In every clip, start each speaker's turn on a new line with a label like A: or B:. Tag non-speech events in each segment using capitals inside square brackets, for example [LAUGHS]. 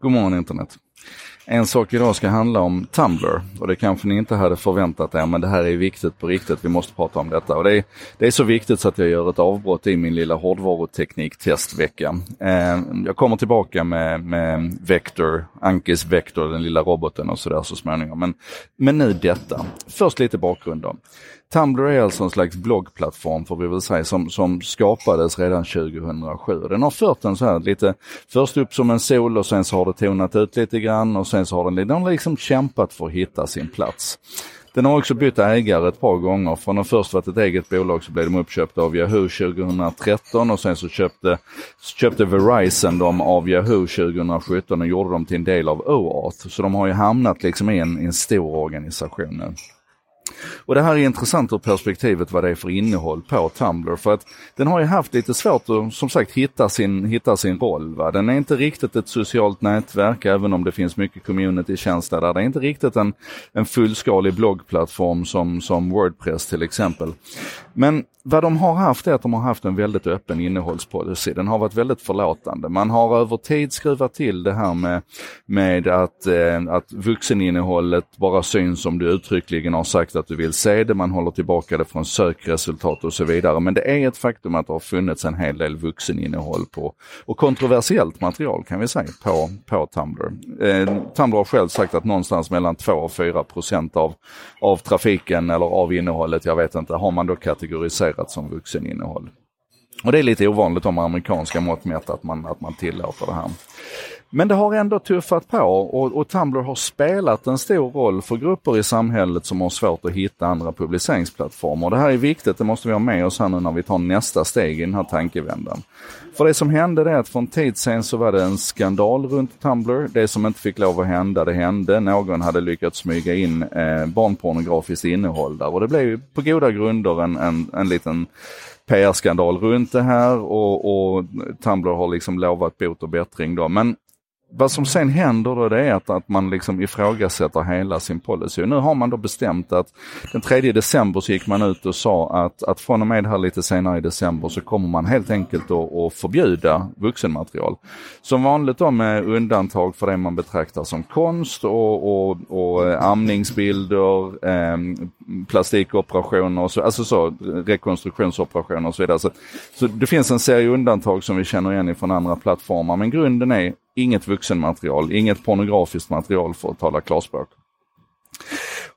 A: God morgon internet. En sak idag ska handla om Tumblr och det kanske ni inte hade förväntat er men det här är viktigt på riktigt. Vi måste prata om detta och det är, det är så viktigt så att jag gör ett avbrott i min lilla hårdvaruteknik-testvecka. Eh, jag kommer tillbaka med, med Vector, Ankis Vector, den lilla roboten och sådär så småningom. Men, men nu detta. Först lite bakgrund då. Tumblr är alltså en slags bloggplattform får vi väl säga som, som skapades redan 2007. Den har fört en så här lite, först upp som en sol och sen så har det tonat ut lite grann och sen så har den, den har liksom kämpat för att hitta sin plats. Den har också bytt ägare ett par gånger. Från att först varit ett eget bolag så blev de uppköpta av Yahoo 2013 och sen så köpte, köpte Verizon dem av Yahoo 2017 och gjorde dem till en del av OAuth. Så de har ju hamnat liksom i en, i en stor organisation nu. Och det här är intressant ur perspektivet vad det är för innehåll på Tumblr för att den har ju haft lite svårt att som sagt hitta sin, hitta sin roll. Va? Den är inte riktigt ett socialt nätverk även om det finns mycket community-tjänster där. Det är inte riktigt en, en fullskalig bloggplattform som, som Wordpress till exempel. Men vad de har haft är att de har haft en väldigt öppen innehållspolicy. Den har varit väldigt förlåtande. Man har över tid skruvat till det här med, med att, eh, att vuxeninnehållet bara syns om du uttryckligen har sagt att du vill se det. Man håller tillbaka det från sökresultat och så vidare. Men det är ett faktum att det har funnits en hel del vuxeninnehåll på och kontroversiellt material kan vi säga på, på Tumblr. Eh, Tumblr har själv sagt att någonstans mellan 2 och 4 procent av, av trafiken eller av innehållet, jag vet inte, har man då kategoriserat klassificerat som vuxeninnehåll. Och det är lite ovanligt om amerikanska mått mätt att man, att man tillåter det här. Men det har ändå tuffat på och, och Tumblr har spelat en stor roll för grupper i samhället som har svårt att hitta andra publiceringsplattformar. Det här är viktigt, det måste vi ha med oss här nu när vi tar nästa steg i den här tankevändan. För det som hände är att för en tid sen så var det en skandal runt Tumblr. Det som inte fick lov att hända, det hände. Någon hade lyckats smyga in eh, barnpornografiskt innehåll där och det blev på goda grunder en, en, en liten PR-skandal runt det här och, och Tumblr har liksom lovat bot och bättring då. Men vad som sen händer då det är att, att man liksom ifrågasätter hela sin policy. Och nu har man då bestämt att den 3 december så gick man ut och sa att, att från och med här lite senare i december så kommer man helt enkelt att förbjuda vuxenmaterial. Som vanligt då med undantag för det man betraktar som konst och, och, och eh, amningsbilder, eh, plastikoperationer, och så, alltså så, rekonstruktionsoperationer och så vidare. Så, så det finns en serie undantag som vi känner igen från andra plattformar men grunden är inget vuxenmaterial, inget pornografiskt material för att tala klarspråk.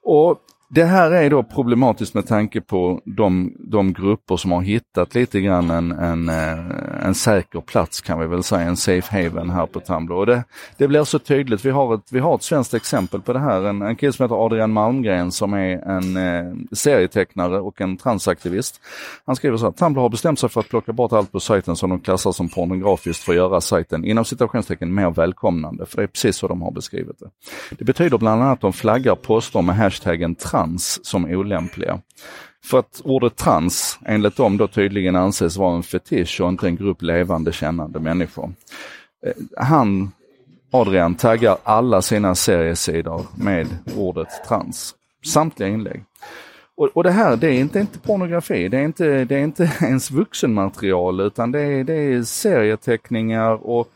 A: Och det här är då problematiskt med tanke på de, de grupper som har hittat lite grann en, en, eh, en säker plats kan vi väl säga, en safe haven här på Tumblr. Och det, det blir så tydligt, vi har, ett, vi har ett svenskt exempel på det här. En, en kille som heter Adrian Malmgren som är en eh, serietecknare och en transaktivist. Han skriver så här, Tumblr har bestämt sig för att plocka bort allt på sajten som de klassar som pornografiskt för att göra sajten inom citationstecken mer välkomnande, för det är precis så de har beskrivit det. Det betyder bland annat att de flaggar poster med hashtaggen trans trans som olämpliga. För att ordet trans enligt dem då tydligen anses vara en fetisch och inte en grupp levande kännande människor. Eh, han, Adrian, taggar alla sina seriesidor med ordet trans. Samtliga inlägg. Och, och, det här, det är inte, inte pornografi, det är inte, det är inte [LAUGHS] ens vuxenmaterial utan det är, det är serieteckningar och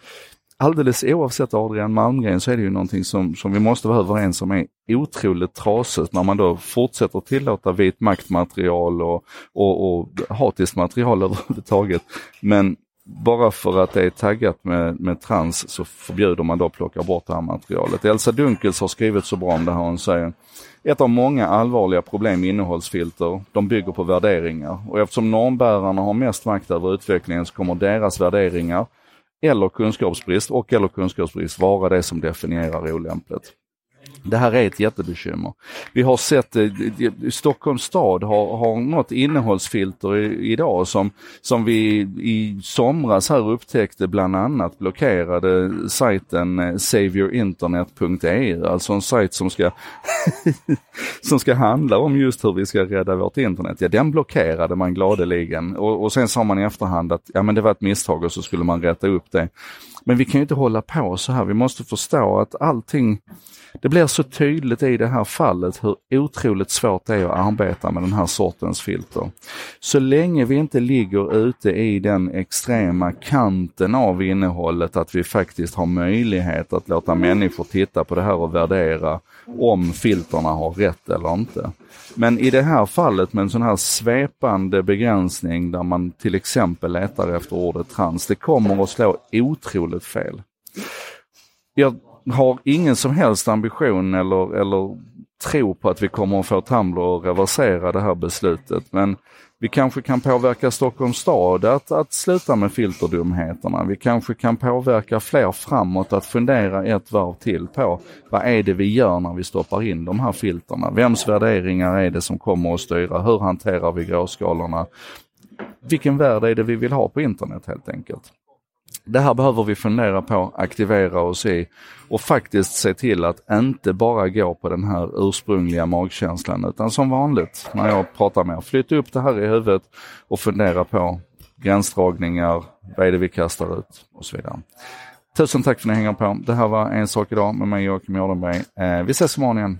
A: alldeles oavsett Adrian Malmgren så är det ju någonting som, som vi måste vara överens om är otroligt trasigt när man då fortsätter tillåta vit maktmaterial och, och, och hatiskt material [LAUGHS] överhuvudtaget. Men bara för att det är taggat med, med trans så förbjuder man då att plocka bort det här materialet. Elsa Dunkels har skrivit så bra om det här. Hon säger ett av många allvarliga problem med innehållsfilter, de bygger på värderingar. Och eftersom normbärarna har mest makt över utvecklingen så kommer deras värderingar eller kunskapsbrist och eller kunskapsbrist vara det som definierar olämpligt. Det här är ett jättebekymmer. Vi har sett, eh, Stockholms stad har, har något innehållsfilter i, idag som, som vi i somras här upptäckte bland annat blockerade sajten eh, alltså en sajt som ska, [LAUGHS] som ska handla om just hur vi ska rädda vårt internet. Ja, den blockerade man gladeligen och, och sen sa man i efterhand att ja, men det var ett misstag och så skulle man rätta upp det. Men vi kan ju inte hålla på så här. Vi måste förstå att allting det blir så tydligt i det här fallet hur otroligt svårt det är att arbeta med den här sortens filter. Så länge vi inte ligger ute i den extrema kanten av innehållet, att vi faktiskt har möjlighet att låta människor titta på det här och värdera om filterna har rätt eller inte. Men i det här fallet med en sån här svepande begränsning där man till exempel letar efter ordet trans, det kommer att slå otroligt fel. Jag har ingen som helst ambition eller, eller tro på att vi kommer att få Tumblr att reversera det här beslutet. Men vi kanske kan påverka Stockholms stad att, att sluta med filterdumheterna. Vi kanske kan påverka fler framåt att fundera ett varv till på vad är det vi gör när vi stoppar in de här filterna? Vems värderingar är det som kommer att styra? Hur hanterar vi gråskalorna? Vilken värld är det vi vill ha på internet helt enkelt? Det här behöver vi fundera på, aktivera oss i och faktiskt se till att inte bara gå på den här ursprungliga magkänslan utan som vanligt när jag pratar med er, flytta upp det här i huvudet och fundera på gränsdragningar, vad är det vi kastar ut och så vidare. Tusen tack för att ni hänger på. Det här var En sak idag med mig Joakim Jardenberg. Eh, vi ses imorgon igen.